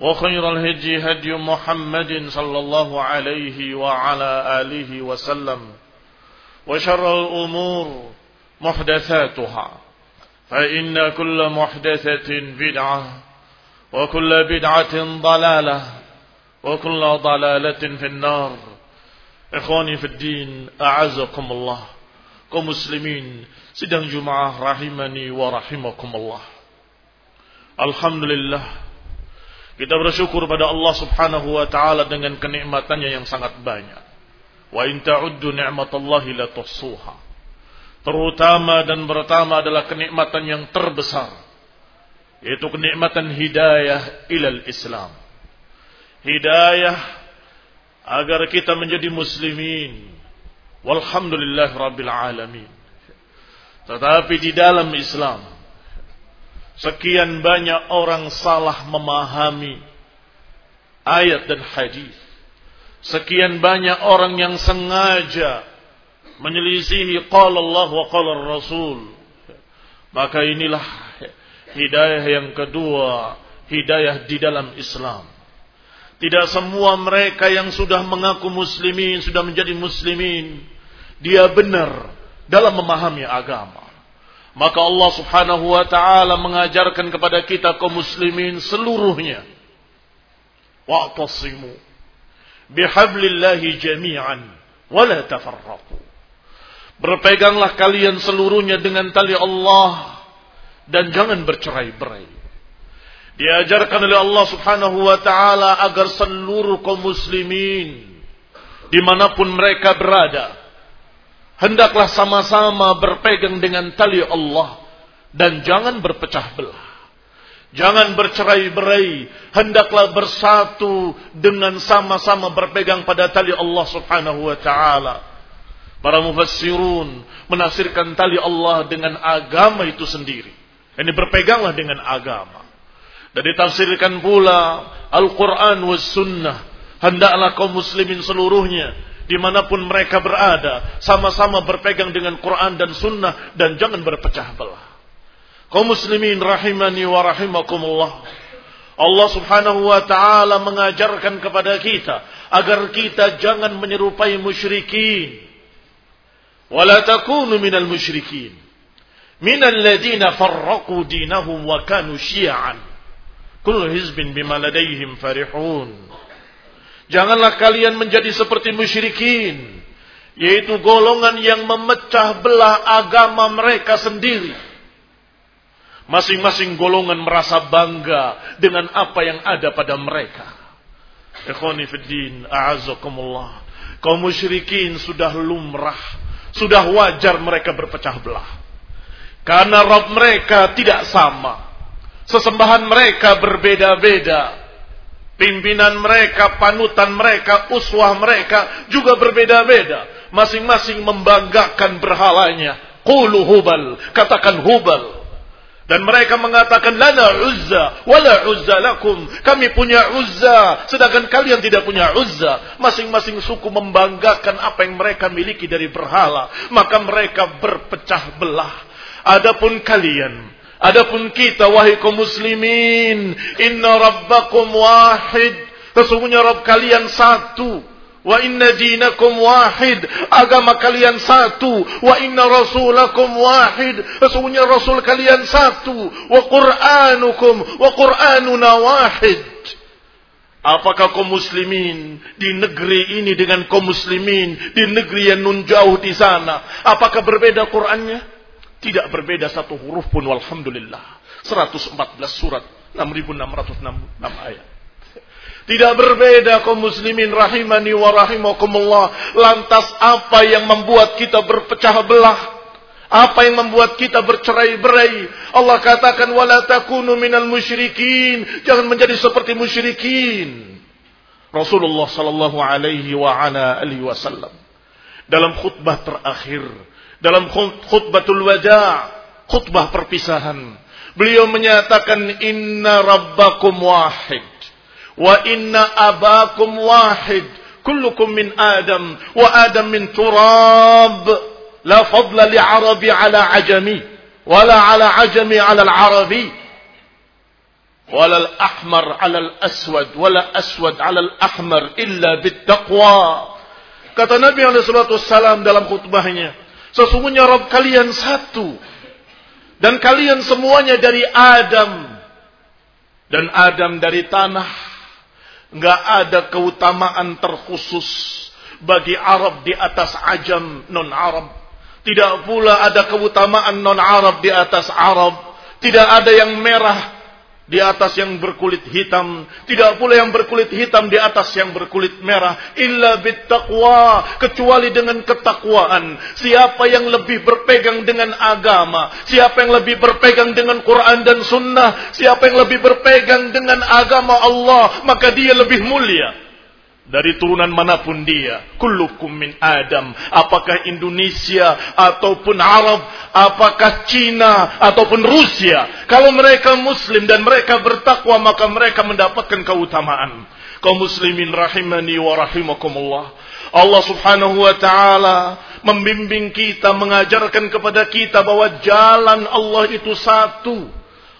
وخير الهدي هدي محمد صلى الله عليه وعلى آله وسلم وشر الأمور محدثاتها فإن كل محدثة بدعة وكل بدعة ضلالة وكل ضلالة في النار. إخواني في الدين أعزكم الله. kaum muslimin sidang Jumaah rahimani wa rahimakumullah. Alhamdulillah kita bersyukur pada Allah Subhanahu wa taala dengan kenikmatannya yang sangat banyak. Wa in ta'uddu ni'matallahi la tuhsuha. Terutama dan pertama adalah kenikmatan yang terbesar yaitu kenikmatan hidayah ilal Islam. Hidayah agar kita menjadi muslimin. Walhamdulillah rabbil alamin. Tetapi di dalam Islam sekian banyak orang salah memahami ayat dan hadis. Sekian banyak orang yang sengaja menyelisihi qala Allah wa qala Rasul. Maka inilah hidayah yang kedua, hidayah di dalam Islam. Tidak semua mereka yang sudah mengaku muslimin, sudah menjadi muslimin, dia benar dalam memahami agama. Maka Allah Subhanahu wa taala mengajarkan kepada kita kaum muslimin seluruhnya. Wa'tasimu bihablillahi jami'an wa la tafarraqu. Berpeganglah kalian seluruhnya dengan tali Allah dan jangan bercerai-berai. Diajarkan oleh Allah Subhanahu wa taala agar seluruh kaum muslimin di mana pun mereka berada hendaklah sama-sama berpegang dengan tali Allah dan jangan berpecah belah. Jangan bercerai-berai, hendaklah bersatu dengan sama-sama berpegang pada tali Allah Subhanahu wa taala. Para mufassirun menafsirkan tali Allah dengan agama itu sendiri. Ini berpeganglah dengan agama. Dan ditafsirkan pula Al-Quran was sunnah. Hendaklah kaum muslimin seluruhnya di mana pun mereka berada, sama-sama berpegang dengan Quran dan Sunnah dan jangan berpecah belah. Kaum muslimin rahimani wa rahimakumullah. Allah subhanahu wa ta'ala mengajarkan kepada kita agar kita jangan menyerupai musyrikin. Wala takunu minal musyrikin. Minal ladina farraku dinahum wa kanu syia'an. Kullu hizbin bima ladaihim farihun. Janganlah kalian menjadi seperti musyrikin. Yaitu golongan yang memecah belah agama mereka sendiri. Masing-masing golongan merasa bangga dengan apa yang ada pada mereka. Ikhwani fiddin, a'azakumullah. Kaum musyrikin sudah lumrah, sudah wajar mereka berpecah belah. Karena Rob mereka tidak sama. Sesembahan mereka berbeda-beda. Pimpinan mereka, panutan mereka, uswah mereka juga berbeda-beda. Masing-masing membanggakan berhalanya. Qulu hubal. Katakan hubal. Dan mereka mengatakan lana uzza wala uzza lakum. Kami punya uzza sedangkan kalian tidak punya uzza. Masing-masing suku membanggakan apa yang mereka miliki dari berhala, maka mereka berpecah belah. Adapun kalian, adapun kita wahai kaum muslimin, inna rabbakum wahid. Sesungguhnya Rabb kalian satu. Wa inna dinakum wahid. Agama kalian satu. Wa inna rasulakum wahid. Sesungguhnya rasul kalian satu. Wa qur'anukum. Wa qur'anuna wahid. Apakah kaum muslimin di negeri ini dengan kaum muslimin di negeri yang nun jauh di sana? Apakah berbeda Qur'annya? Tidak berbeda satu huruf pun walhamdulillah. 114 surat, 6606 ayat. Tidak berbeda kaum muslimin rahimani wa rahimakumullah. Lantas apa yang membuat kita berpecah belah? Apa yang membuat kita bercerai-berai? Allah katakan wala takunu minal musyrikin. Jangan menjadi seperti musyrikin. Rasulullah sallallahu alaihi wa ala alihi wasallam dalam khutbah terakhir, dalam khutbatul wada', khutbah perpisahan, beliau menyatakan inna rabbakum wahid wa inna abakum wahid kullukum min adam wa adam min turab la fadla li arabi ala ajami wala ala ajami ala al arabi ولا الأحمر على الأسود ولا أسود على الأحمر إلا بالتقوى kata Nabi Alaihissalam dalam khutbahnya sesungguhnya Rabb kalian satu dan kalian semuanya dari Adam dan Adam dari tanah Nggak ada keutamaan terkhusus bagi Arab di atas ajam non-Arab. Tidak pula ada keutamaan non-Arab di atas Arab. Tidak ada yang merah di atas yang berkulit hitam, tidak pula yang berkulit hitam di atas yang berkulit merah, illa bittaqwa, kecuali dengan ketakwaan. Siapa yang lebih berpegang dengan agama, siapa yang lebih berpegang dengan Quran dan sunnah, siapa yang lebih berpegang dengan agama Allah, maka dia lebih mulia dari turunan mana pun dia. Kullukum min Adam. Apakah Indonesia ataupun Arab, apakah Cina ataupun Rusia. Kalau mereka muslim dan mereka bertakwa maka mereka mendapatkan keutamaan. Kaum muslimin rahimani wa rahimakumullah. Allah subhanahu wa ta'ala membimbing kita, mengajarkan kepada kita bahwa jalan Allah itu satu.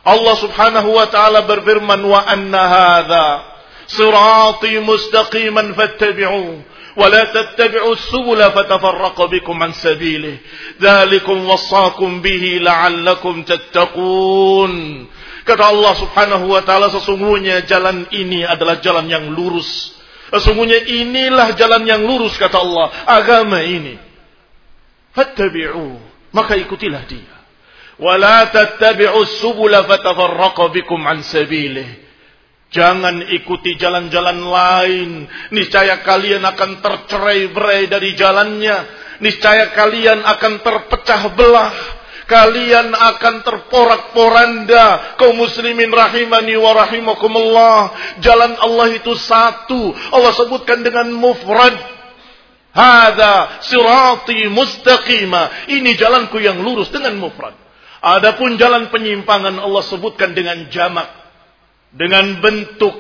Allah subhanahu wa ta'ala berfirman, wa anna hadha صراطي مستقيما فاتبعوه ولا تتبعوا السبل فتفرق بكم عن سبيله ذلكم وصاكم به لعلكم تتقون kata Allah subhanahu wa ta'ala sesungguhnya jalan ini adalah jalan yang lurus sesungguhnya inilah jalan yang lurus kata Allah agama ini fattabi'u maka ikutilah dia wala tattabi'u subula fatafarraqa bikum an sabilihi Jangan ikuti jalan-jalan lain. Niscaya kalian akan tercerai-berai dari jalannya. Niscaya kalian akan terpecah belah. Kalian akan terporak-poranda. Kaum muslimin rahimani wa rahimakumullah. Jalan Allah itu satu. Allah sebutkan dengan mufrad. Hada sirati mustaqima. Ini jalanku yang lurus dengan mufrad. Adapun jalan penyimpangan Allah sebutkan dengan jamak dengan bentuk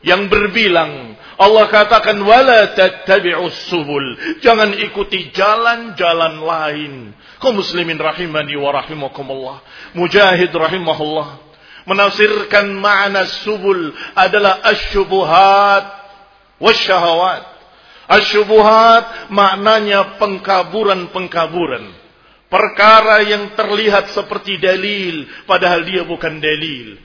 yang berbilang. Allah katakan wala tattabi'us subul. Jangan ikuti jalan-jalan lain. Kaum muslimin rahimani wa rahimakumullah. Mujahid rahimahullah menafsirkan makna subul adalah asyubuhat wasyahawat. Asyubuhat maknanya pengkaburan-pengkaburan. Perkara yang terlihat seperti dalil padahal dia bukan dalil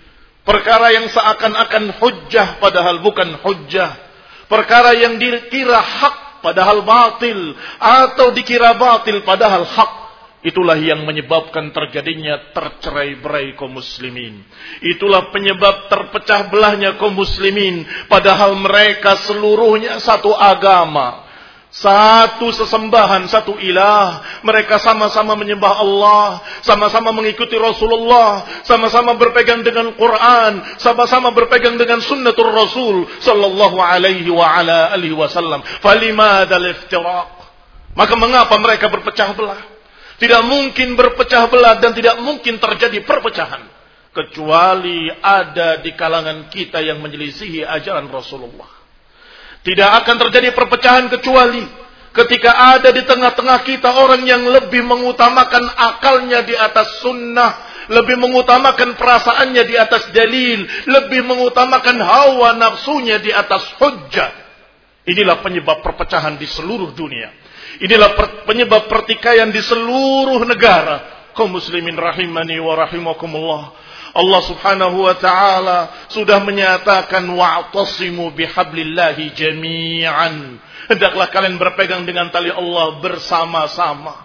Perkara yang seakan-akan hujjah padahal bukan hujjah. Perkara yang dikira hak padahal batil. Atau dikira batil padahal hak. Itulah yang menyebabkan terjadinya tercerai-berai kaum muslimin. Itulah penyebab terpecah belahnya kaum muslimin. Padahal mereka seluruhnya satu agama. Satu sesembahan, satu ilah. Mereka sama-sama menyembah Allah. Sama-sama mengikuti Rasulullah. Sama-sama berpegang dengan Quran. Sama-sama berpegang dengan sunnatul Rasul. Sallallahu alaihi wa ala alihi wasallam. Falimada iftiraq. Maka mengapa mereka berpecah belah? Tidak mungkin berpecah belah dan tidak mungkin terjadi perpecahan. Kecuali ada di kalangan kita yang menyelisihi ajaran Rasulullah. Tidak akan terjadi perpecahan kecuali ketika ada di tengah-tengah kita orang yang lebih mengutamakan akalnya di atas sunnah, lebih mengutamakan perasaannya di atas dalil, lebih mengutamakan hawa nafsunya di atas hujjah. Inilah penyebab perpecahan di seluruh dunia. Inilah penyebab pertikaian di seluruh negara. Kau muslimin rahimani wa rahimakumullah. Allah Subhanahu wa taala sudah menyatakan wa'tasimu bihablillahi jami'an. Hendaklah kalian berpegang dengan tali Allah bersama-sama.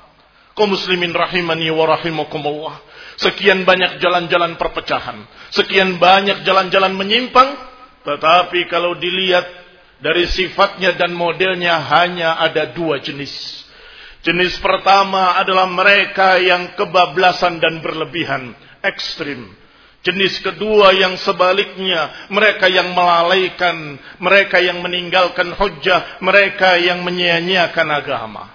Kau muslimin rahimani wa rahimakumullah. Sekian banyak jalan-jalan perpecahan, sekian banyak jalan-jalan menyimpang, tetapi kalau dilihat dari sifatnya dan modelnya hanya ada dua jenis. Jenis pertama adalah mereka yang kebablasan dan berlebihan, ekstrim. Jenis kedua yang sebaliknya, mereka yang melalaikan, mereka yang meninggalkan hujjah, mereka yang menyia-nyiakan agama.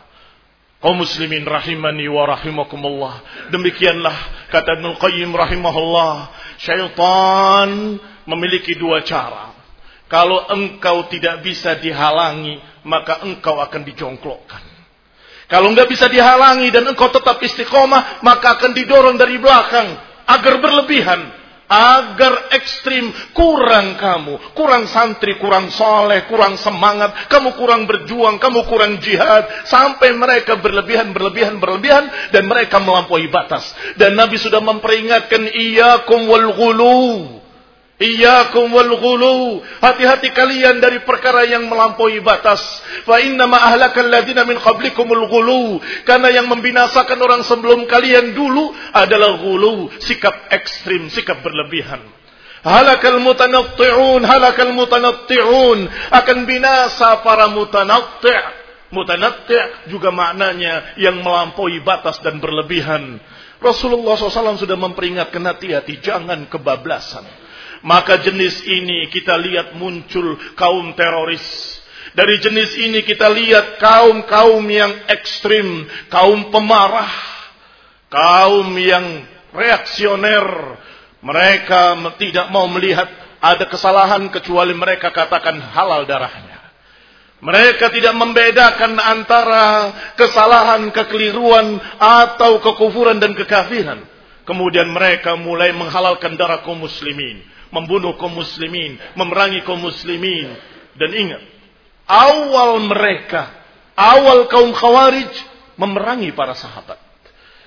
Kaum muslimin rahimani wa rahimakumullah. Demikianlah kata Ibnu Qayyim rahimahullah, syaitan memiliki dua cara. Kalau engkau tidak bisa dihalangi, maka engkau akan dijongklokkan. Kalau enggak bisa dihalangi dan engkau tetap istiqomah, maka akan didorong dari belakang agar berlebihan, agar ekstrim, kurang kamu, kurang santri, kurang soleh, kurang semangat, kamu kurang berjuang, kamu kurang jihad, sampai mereka berlebihan, berlebihan, berlebihan, dan mereka melampaui batas. Dan Nabi sudah memperingatkan, iyakum wal ghulu. Iyyakum wal ghulu. Hati-hati kalian dari perkara yang melampaui batas. Fa inna ma ahlakal ladina min qablikumul ghulu. Karena yang membinasakan orang sebelum kalian dulu adalah ghulu, sikap ekstrim, sikap berlebihan. Halakal mutanatti'un, halakal mutanatti'un. Akan binasa para mutanatti'. Mutanatti' juga maknanya yang melampaui batas dan berlebihan. Rasulullah SAW sudah memperingatkan hati-hati, jangan kebablasan. Maka jenis ini kita lihat muncul kaum teroris. Dari jenis ini kita lihat kaum-kaum yang ekstrim, kaum pemarah, kaum yang reaksioner. Mereka tidak mau melihat ada kesalahan kecuali mereka katakan halal darahnya. Mereka tidak membedakan antara kesalahan, kekeliruan, atau kekufuran dan kekafiran. Kemudian mereka mulai menghalalkan darah kaum muslimin membunuh kaum muslimin, memerangi kaum muslimin. Dan ingat, awal mereka, awal kaum khawarij memerangi para sahabat.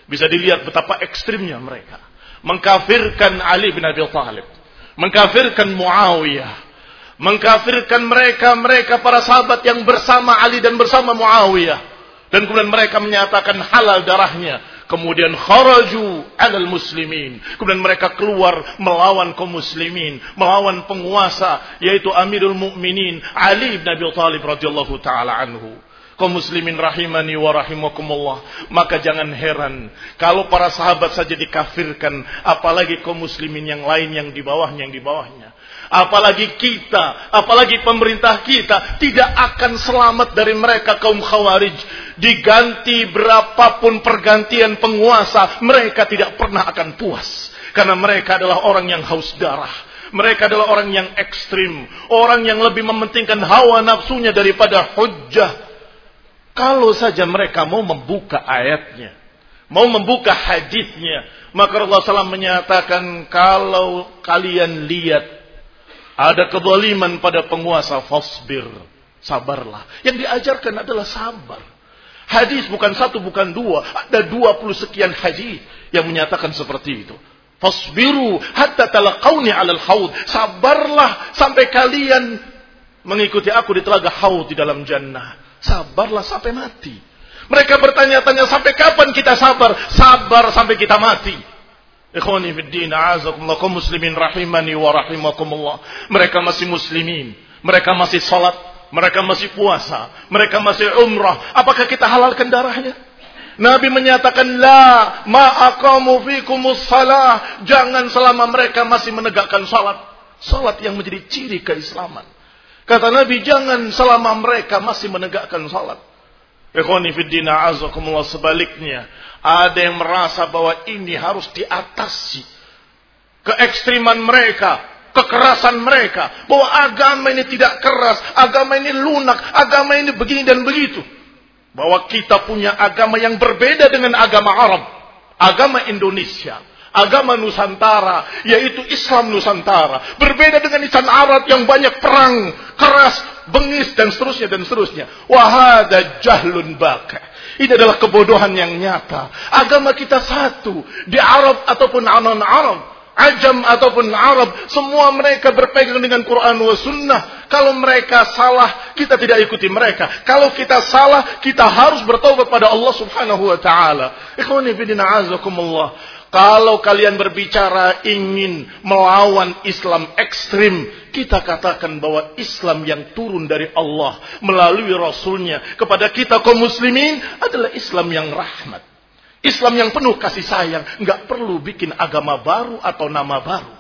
Bisa dilihat betapa ekstrimnya mereka. Mengkafirkan Ali bin Abi Thalib. Mengkafirkan Muawiyah. Mengkafirkan mereka-mereka para sahabat yang bersama Ali dan bersama Muawiyah. Dan kemudian mereka menyatakan halal darahnya Kemudian kharaju alal muslimin. Kemudian mereka keluar melawan kaum muslimin, melawan penguasa yaitu Amirul Mukminin Ali bin Abi Thalib radhiyallahu taala anhu. Kaum muslimin rahimani wa rahimakumullah. Maka jangan heran kalau para sahabat saja dikafirkan, apalagi kaum muslimin yang lain yang di bawahnya yang di bawahnya. Apalagi kita, apalagi pemerintah kita tidak akan selamat dari mereka kaum khawarij. Diganti berapapun pergantian penguasa, mereka tidak pernah akan puas. Karena mereka adalah orang yang haus darah. Mereka adalah orang yang ekstrim. Orang yang lebih mementingkan hawa nafsunya daripada hujjah. Kalau saja mereka mau membuka ayatnya. Mau membuka hadisnya. Maka Allah SAW menyatakan kalau kalian lihat ada kezaliman pada penguasa, fasbir. Sabarlah. Yang diajarkan adalah sabar. Hadis bukan satu, bukan dua. Ada dua puluh sekian hadis yang menyatakan seperti itu. Fasbiru hatta talaqawni alal haud. Sabarlah sampai kalian mengikuti aku di telaga haud di dalam jannah. Sabarlah sampai mati. Mereka bertanya-tanya sampai kapan kita sabar? Sabar sampai kita mati. Ikhwani fi din, a'azakumullah, kaum muslimin rahimani wa rahimakumullah. Mereka masih muslimin, mereka masih salat, mereka masih puasa, mereka masih umrah. Apakah kita halalkan darahnya? Nabi menyatakan la ma'aqamu fikumus salah. Jangan selama mereka masih menegakkan salat. Salat yang menjadi ciri keislaman. Kata Nabi jangan selama mereka masih menegakkan salat. Ikhwani fiddina azakumullah sebaliknya. Ada yang merasa bahwa ini harus diatasi. Keekstriman mereka, kekerasan mereka. Bahwa agama ini tidak keras, agama ini lunak, agama ini begini dan begitu bahwa kita punya agama yang berbeda dengan agama Arab, agama Indonesia, agama Nusantara, yaitu Islam Nusantara, berbeda dengan Islam Arab yang banyak perang, keras, bengis dan seterusnya dan seterusnya. Wahada jahlun baka. Ini adalah kebodohan yang nyata. Agama kita satu di Arab ataupun anon Arab. Ajam ataupun Arab, semua mereka berpegang dengan Quran wa Sunnah. Kalau mereka salah, kita tidak ikuti mereka. Kalau kita salah, kita harus bertobat pada Allah Subhanahu wa taala. Ikhwani fillah azakumullah. Kalau kalian berbicara ingin melawan Islam ekstrim, kita katakan bahwa Islam yang turun dari Allah melalui Rasulnya kepada kita kaum muslimin adalah Islam yang rahmat. Islam yang penuh kasih sayang. Nggak perlu bikin agama baru atau nama baru.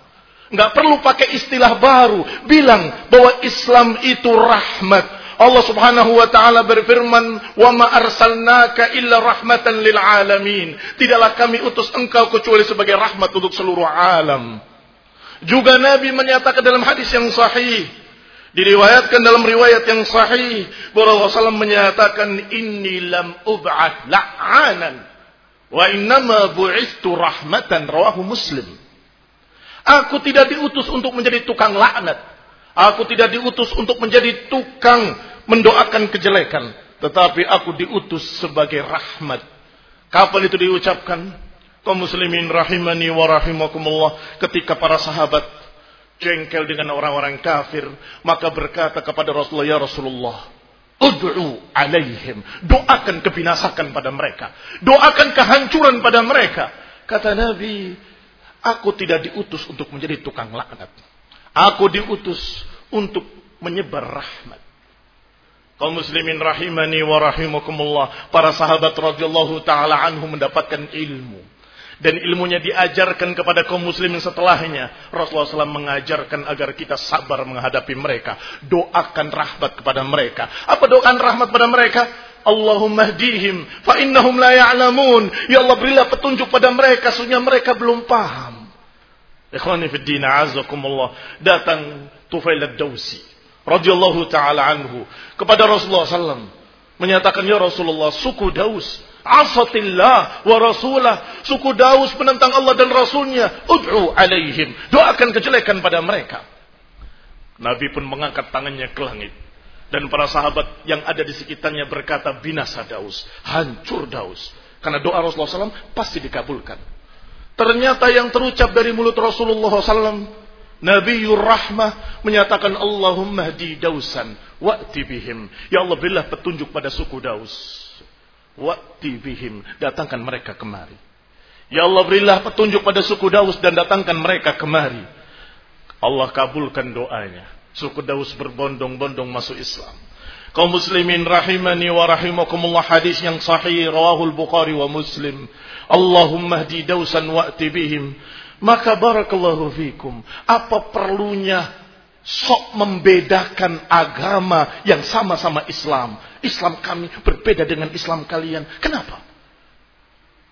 Nggak perlu pakai istilah baru. Bilang bahwa Islam itu rahmat. Allah subhanahu wa ta'ala berfirman, Wa ma arsalnaka illa rahmatan lil alamin. Tidaklah kami utus engkau kecuali sebagai rahmat untuk seluruh alam. Juga Nabi menyatakan dalam hadis yang sahih. Diriwayatkan dalam riwayat yang sahih. Bahwa Rasulullah menyatakan, Inni lam ub'at la'anan Wa innama bu'istu rahmatan rawahu Muslim. Aku tidak diutus untuk menjadi tukang laknat. Aku tidak diutus untuk menjadi tukang mendoakan kejelekan, tetapi aku diutus sebagai rahmat. Kapan itu diucapkan? Kaum muslimin rahimani wa rahimakumullah ketika para sahabat jengkel dengan orang-orang kafir, maka berkata kepada Rasulullah, "Ya Rasulullah, Ud'u alaihim. Doakan kebinasakan pada mereka. Doakan kehancuran pada mereka. Kata Nabi, aku tidak diutus untuk menjadi tukang laknat. Aku diutus untuk menyebar rahmat. Kaum muslimin rahimani wa rahimakumullah. Para sahabat radhiyallahu taala anhu mendapatkan ilmu dan ilmunya diajarkan kepada kaum muslimin setelahnya. Rasulullah SAW mengajarkan agar kita sabar menghadapi mereka. Doakan rahmat kepada mereka. Apa doakan rahmat pada mereka? Allahumma hdihim fa innahum la ya'lamun. Ya Allah berilah petunjuk pada mereka sesungguhnya mereka belum paham. Ikhwani fi din azakumullah. Datang Tufail ad-Dawsi radhiyallahu taala anhu kepada Rasulullah SAW menyatakan ya Rasulullah suku Daus asatillah wa rasulah. Suku Daus menentang Allah dan Rasulnya. Ud'u alaihim. Doakan kejelekan pada mereka. Nabi pun mengangkat tangannya ke langit. Dan para sahabat yang ada di sekitarnya berkata binasa Daus. Hancur Daus. Karena doa Rasulullah SAW pasti dikabulkan. Ternyata yang terucap dari mulut Rasulullah SAW. Nabi Rahmah menyatakan Allahumma di Dausan wa'ti bihim. Ya Allah berilah petunjuk pada suku Daus. Wakti bihim. Datangkan mereka kemari. Ya Allah berilah petunjuk pada suku Daus dan datangkan mereka kemari. Allah kabulkan doanya. Suku Daus berbondong-bondong masuk Islam. Kaum muslimin rahimani wa rahimakumullah hadis yang sahih rawahul Bukhari wa Muslim. Allahumma hdi Dausan wa'ti bihim. Maka barakallahu fikum. Apa perlunya sok membedakan agama yang sama-sama Islam. Islam kami berbeda dengan Islam kalian. Kenapa?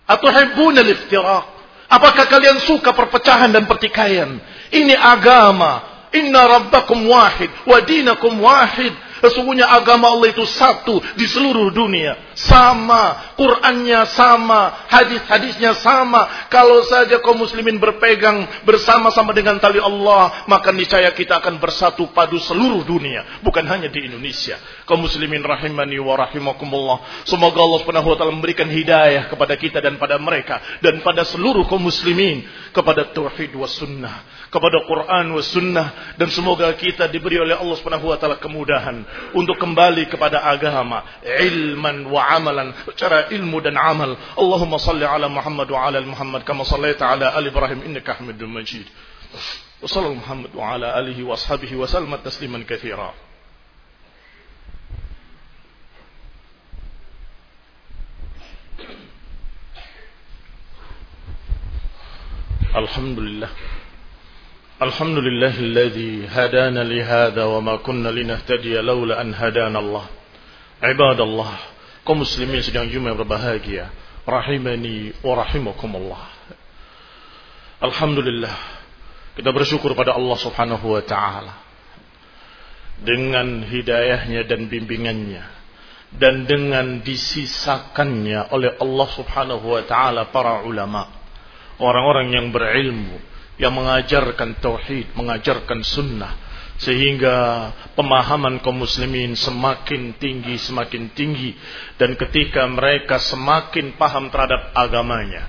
Atau hebuna liftiraq. Apakah kalian suka perpecahan dan pertikaian? Ini agama. Inna rabbakum wahid wa dinakum wahid. Sesungguhnya agama Allah itu satu di seluruh dunia. Sama. Qurannya sama. Hadis-hadisnya sama. Kalau saja kaum muslimin berpegang bersama-sama dengan tali Allah. Maka niscaya kita akan bersatu padu seluruh dunia. Bukan hanya di Indonesia. Kaum muslimin rahimani wa rahimakumullah. Semoga Allah subhanahu wa ta'ala memberikan hidayah kepada kita dan pada mereka. Dan pada seluruh kaum muslimin. Kepada tauhid wa sunnah. Kepada Quran wa sunnah. Dan semoga kita diberi oleh Allah subhanahu wa ta'ala kemudahan untuk kembali kepada agama, ilman wa amalan, cara ilmu dan amal. Allahumma salli ala Muhammad wa ala Muhammad kama sallaita ala ali Ibrahim innaka Hamidum Majid. Wa sallallahu Muhammad wa ala alihi wa ashabihi wa sallam tasliman katsira. الحمد لله الحمد لله الذي هدانا لهذا وما كنا لنهتدي لولا أن هدانا الله عباد الله kaum muslimin sedang jumlah berbahagia. Rahimani الله الحمد Alhamdulillah kita bersyukur pada Allah Subhanahu wa taala. Dengan hidayahnya dan bimbingannya dan dengan disisakannya oleh Allah Subhanahu wa taala para ulama orang-orang yang berilmu, yang mengajarkan tauhid, mengajarkan sunnah, sehingga pemahaman kaum muslimin semakin tinggi, semakin tinggi, dan ketika mereka semakin paham terhadap agamanya,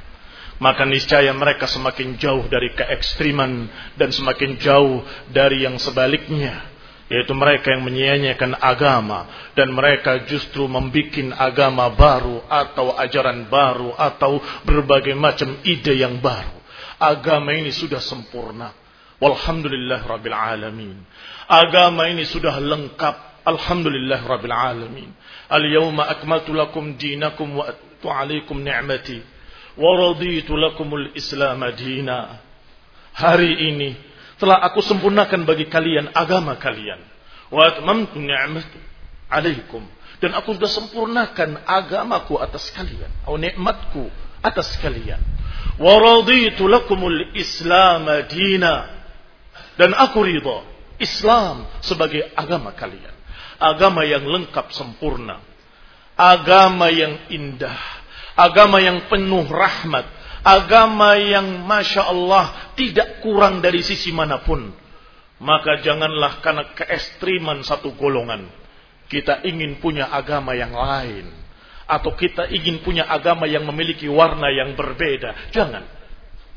maka niscaya mereka semakin jauh dari keekstriman dan semakin jauh dari yang sebaliknya yaitu mereka yang menyia-nyiakan agama dan mereka justru membuat agama baru atau ajaran baru atau berbagai macam ide yang baru. Agama ini sudah sempurna. Walhamdulillah rabbil alamin. Agama ini sudah lengkap. Alhamdulillah rabbil alamin. Al-yawma akmaltu lakum dinakum wa atu alaikum ni'mati wa lakumul islam dina. Hari ini telah aku sempurnakan bagi kalian agama kalian. Wa atmamtu ni'mati alaikum. Dan aku sudah sempurnakan agamaku atas kalian. Atau nikmatku atas kalian. Wa raditu lakumul Islam dina. Dan aku ridha Islam sebagai agama kalian. Agama yang lengkap sempurna. Agama yang indah. Agama yang penuh rahmat agama yang masya Allah tidak kurang dari sisi mana pun. Maka janganlah karena keekstriman satu golongan. Kita ingin punya agama yang lain. Atau kita ingin punya agama yang memiliki warna yang berbeda. Jangan.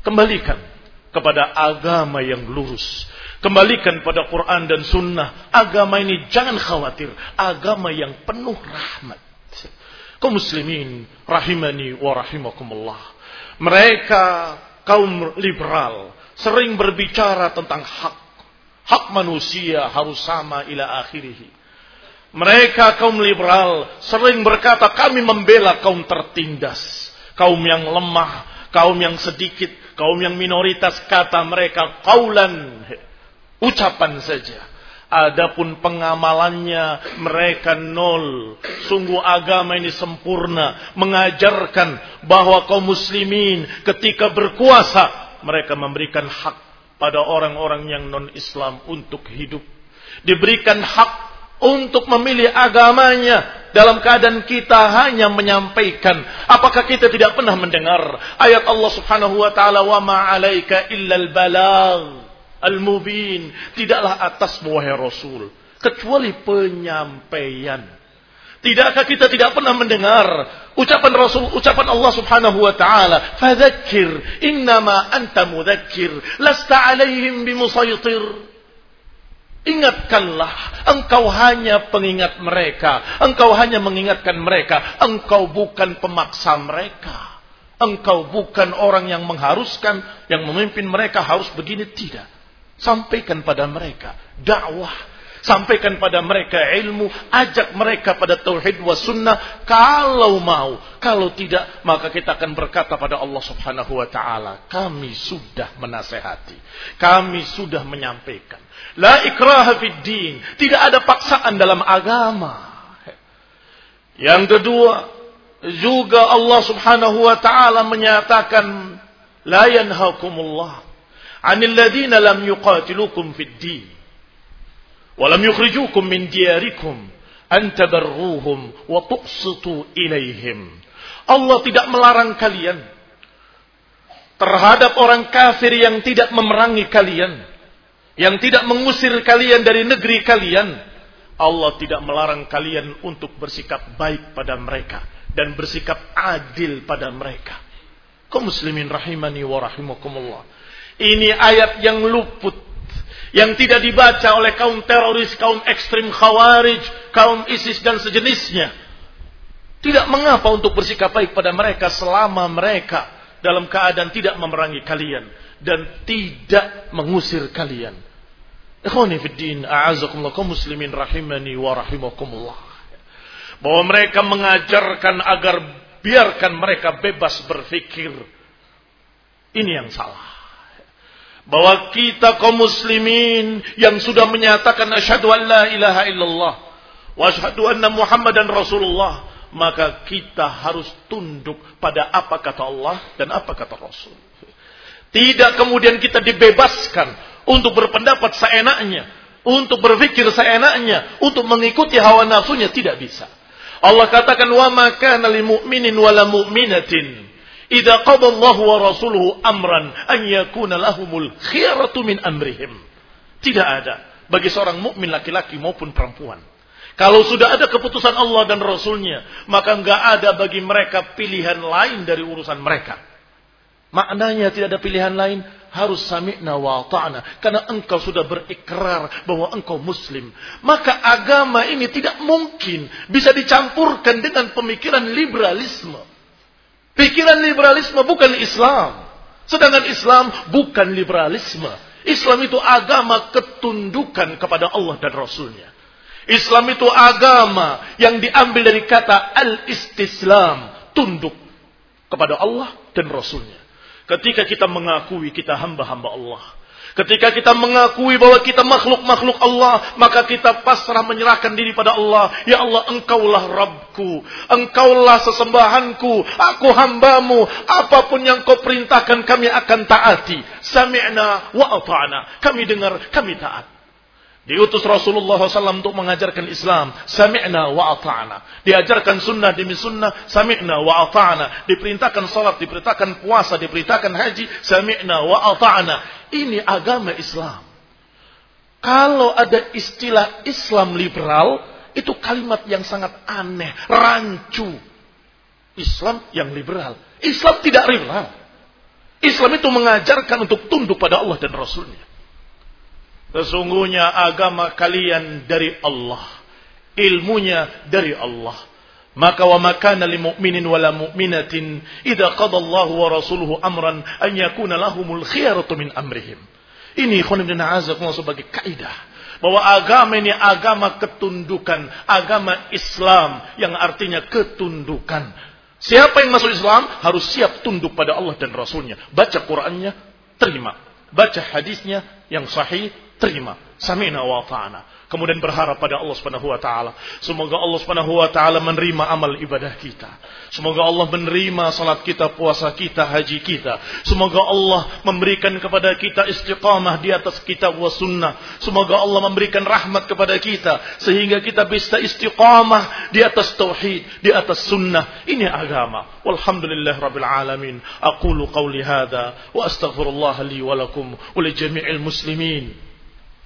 Kembalikan kepada agama yang lurus. Kembalikan pada Quran dan Sunnah. Agama ini jangan khawatir. Agama yang penuh rahmat. Kau muslimin rahimani wa rahimakumullah. Mereka kaum liberal sering berbicara tentang hak. Hak manusia harus sama ila akhirih. Mereka kaum liberal sering berkata kami membela kaum tertindas. Kaum yang lemah, kaum yang sedikit, kaum yang minoritas kata mereka kaulan. Ucapan saja. Adapun pengamalannya mereka nol. Sungguh agama ini sempurna. Mengajarkan bahwa kaum muslimin ketika berkuasa. Mereka memberikan hak pada orang-orang yang non-Islam untuk hidup. Diberikan hak untuk memilih agamanya. Dalam keadaan kita hanya menyampaikan. Apakah kita tidak pernah mendengar ayat Allah subhanahu wa ta'ala. Wa ma'alaika illal balag al-mubin. Tidaklah atas wahai Rasul. Kecuali penyampaian. Tidakkah kita tidak pernah mendengar ucapan Rasul, ucapan Allah Subhanahu wa taala, "Fadzakir innama anta mudzakir, lasta 'alaihim bimusaytir." Ingatkanlah, engkau hanya pengingat mereka, engkau hanya mengingatkan mereka, engkau bukan pemaksa mereka. Engkau bukan orang yang mengharuskan, yang memimpin mereka harus begini tidak. Sampaikan pada mereka dakwah. Sampaikan pada mereka ilmu. Ajak mereka pada tauhid wa sunnah. Kalau mau. Kalau tidak. Maka kita akan berkata pada Allah subhanahu wa ta'ala. Kami sudah menasehati. Kami sudah menyampaikan. La ikraha fid din. Tidak ada paksaan dalam agama. Yang kedua. Juga Allah subhanahu wa ta'ala menyatakan. La yanhakumullah 'anil ladzina lam yuqatilukum fid din wa lam yukhrijukum min diyarikum an tabarruhum wa tuqsitu ilaihim. Allah tidak melarang kalian terhadap orang kafir yang tidak memerangi kalian, yang tidak mengusir kalian dari negeri kalian. Allah tidak melarang kalian untuk bersikap baik pada mereka dan bersikap adil pada mereka. Kaum muslimin rahimani wa rahimakumullah. Ini ayat yang luput. Yang tidak dibaca oleh kaum teroris, kaum ekstrim khawarij, kaum ISIS dan sejenisnya. Tidak mengapa untuk bersikap baik pada mereka selama mereka dalam keadaan tidak memerangi kalian. Dan tidak mengusir kalian. Ikhwani muslimin rahimani wa rahimakumullah. Bahwa mereka mengajarkan agar biarkan mereka bebas berfikir. Ini yang salah. Bahwa kita kaum muslimin yang sudah menyatakan asyhadu an la ilaha illallah wa asyhadu anna muhammadan rasulullah maka kita harus tunduk pada apa kata Allah dan apa kata Rasul. Tidak kemudian kita dibebaskan untuk berpendapat seenaknya, untuk berpikir seenaknya, untuk mengikuti hawa nafsunya tidak bisa. Allah katakan wa ma kana lil mu'minin wala mu'minatin idza Allah wa rasuluhu amran an yakuna lahumul khiyaratu min amrihim. Tidak ada bagi seorang mukmin laki-laki maupun perempuan kalau sudah ada keputusan Allah dan Rasulnya, maka nggak ada bagi mereka pilihan lain dari urusan mereka. Maknanya tidak ada pilihan lain, harus sami'na wa ta'na. Karena engkau sudah berikrar bahwa engkau muslim. Maka agama ini tidak mungkin bisa dicampurkan dengan pemikiran liberalisme. Pikiran liberalisme bukan Islam. Sedangkan Islam bukan liberalisme. Islam itu agama ketundukan kepada Allah dan Rasulnya. Islam itu agama yang diambil dari kata al-istislam, tunduk kepada Allah dan Rasulnya. Ketika kita mengakui kita hamba-hamba Allah. Ketika kita mengakui bahwa kita makhluk-makhluk Allah, maka kita pasrah menyerahkan diri pada Allah. Ya Allah, engkaulah Rabbku. Engkaulah sesembahanku. Aku hambamu. Apa pun yang kau perintahkan kami akan taati. Sami'na wa ata'na. Kami dengar, kami taat. Diutus Rasulullah SAW untuk mengajarkan Islam. Sami'na wa ata'na. Diajarkan sunnah demi sunnah. Sami'na wa ata'na. Diperintahkan salat, diperintahkan puasa, diperintahkan haji. Sami'na wa ata'na. Ini agama Islam. Kalau ada istilah Islam liberal, itu kalimat yang sangat aneh, rancu. Islam yang liberal. Islam tidak liberal. Islam itu mengajarkan untuk tunduk pada Allah dan Rasulnya. Sesungguhnya agama kalian dari Allah. Ilmunya dari Allah. Maka wa makana lil mu'minin wala mu'minatin idza qada Allah wa rasuluhu amran an yakuna lahumul khiyaratu min amrihim. Ini ikhwan ibn azakumullah sebagai kaidah bahwa agama ini agama ketundukan, agama Islam yang artinya ketundukan. Siapa yang masuk Islam harus siap tunduk pada Allah dan Rasulnya. Baca Qurannya, terima. Baca hadisnya yang sahih, terima. Samina wa ta'ana. Kemudian berharap pada Allah Subhanahu wa taala. Semoga Allah Subhanahu wa taala menerima amal ibadah kita. Semoga Allah menerima salat kita, puasa kita, haji kita. Semoga Allah memberikan kepada kita istiqamah di atas kitab wa sunnah. Semoga Allah memberikan rahmat kepada kita sehingga kita bisa istiqamah di atas tauhid, di atas sunnah. Ini agama. Walhamdulillah rabbil alamin. Aqulu qawli hadha wa astaghfirullah li wa lakum wa jami'il muslimin.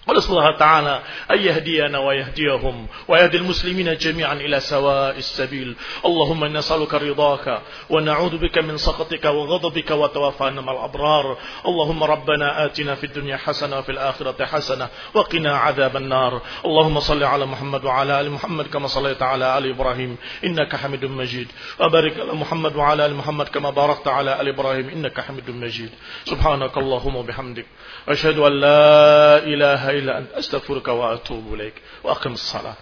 ونسأل الله تعالى أن يهدينا ويهديهم ويهدي المسلمين جميعا إلى سواء السبيل. اللهم نسألك رضاك ونعوذ بك من سخطك وغضبك وتوفانا مع الأبرار. اللهم ربنا آتنا في الدنيا حسنة وفي الآخرة حسنة وقنا عذاب النار. اللهم صل على محمد وعلى آل محمد كما صليت على آل إبراهيم إنك حميد مجيد. وبارك على محمد وعلى آل محمد كما باركت على آل إبراهيم إنك حميد مجيد. سبحانك اللهم وبحمدك أشهد أن لا إله إلا أنت أستغفرك وأتوب إليك وأقم الصلاة.